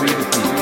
free to feel.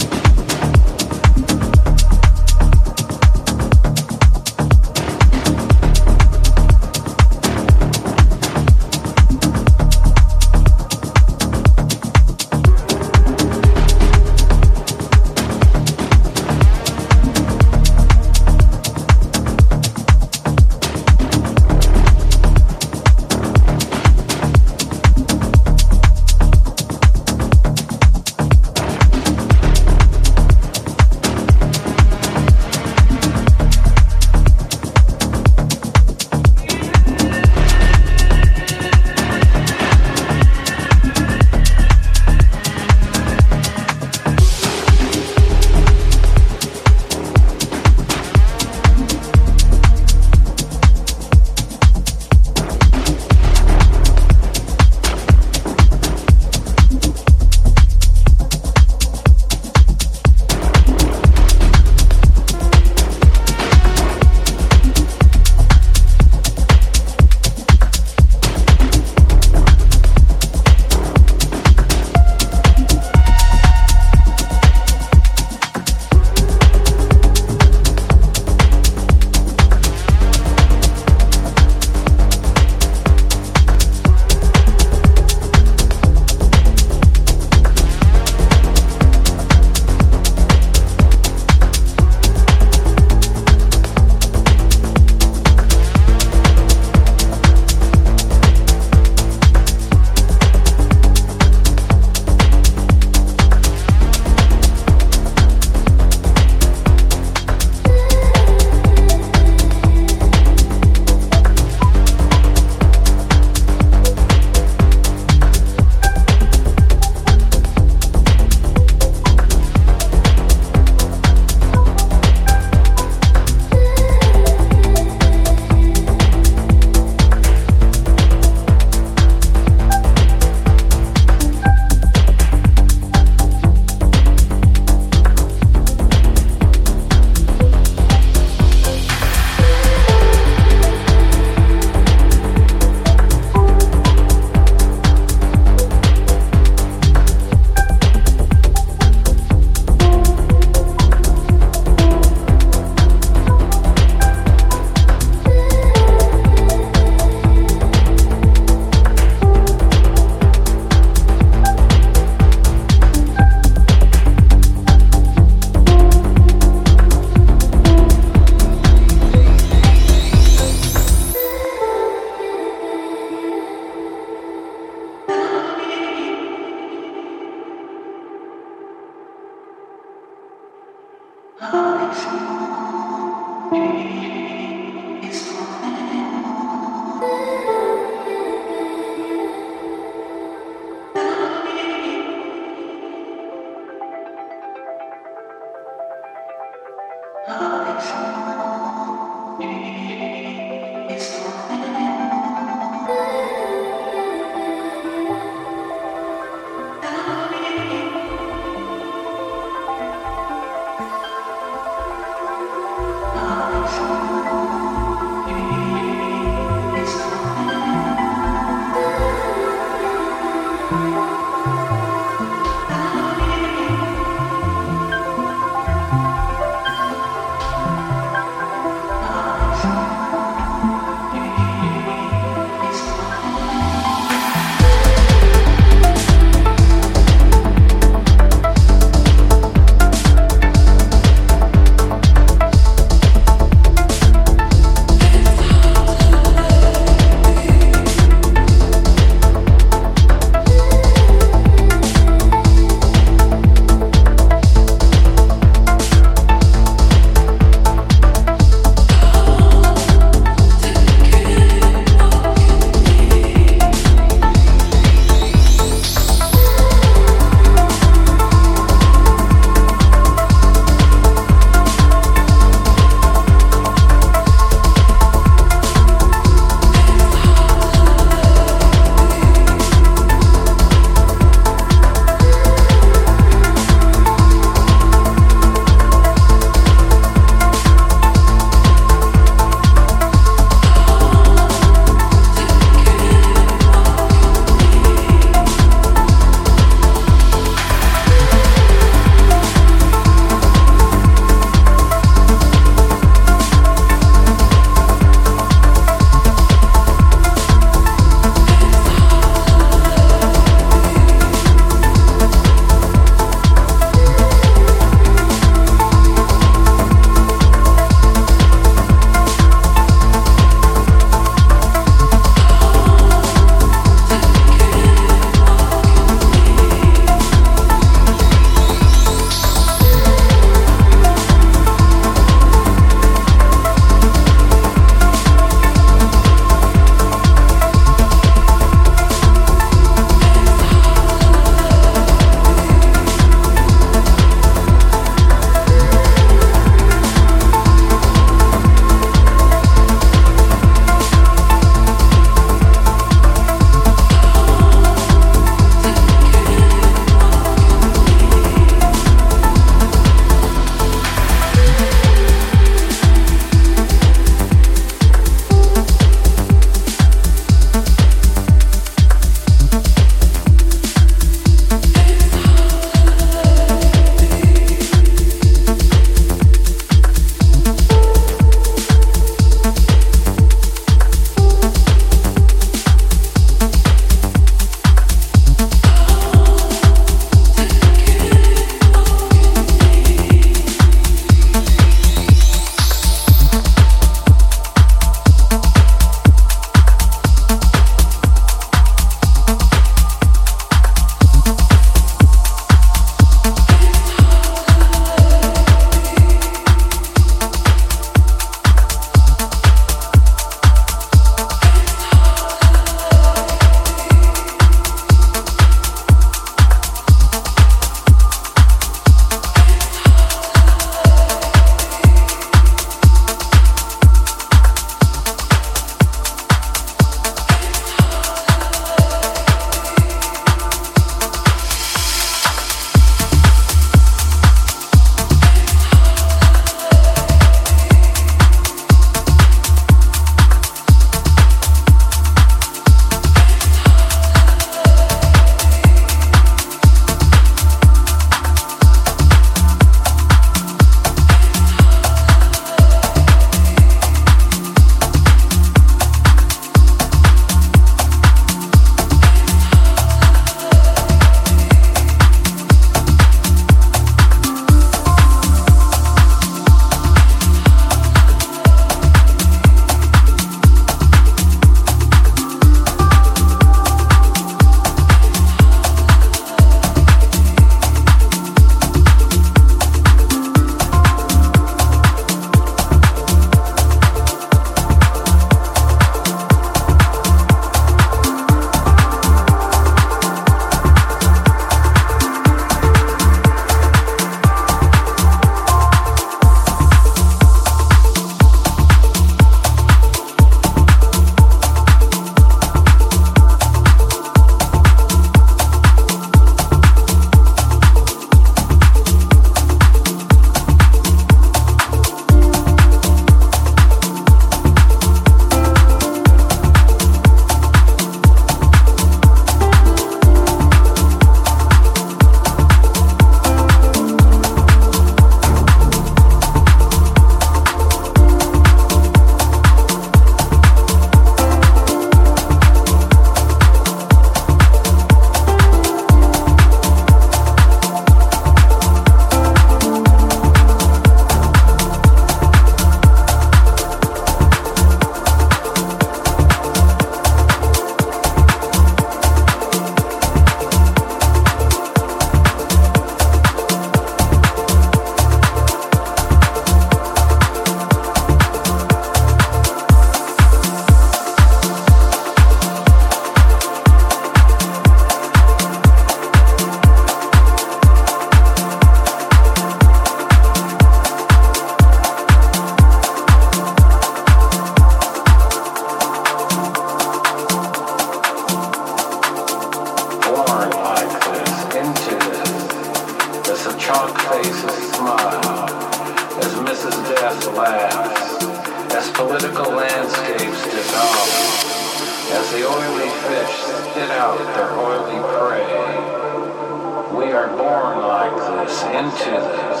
Are born like this, into this,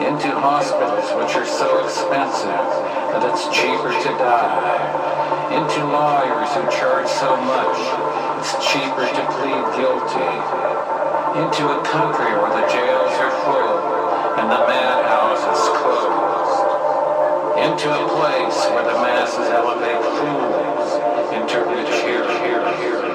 into hospitals which are so expensive that it's cheaper to die, into lawyers who charge so much it's cheaper to plead guilty, into a country where the jails are full and the madhouses closed, into a place where the masses elevate fools into rich here, here, here.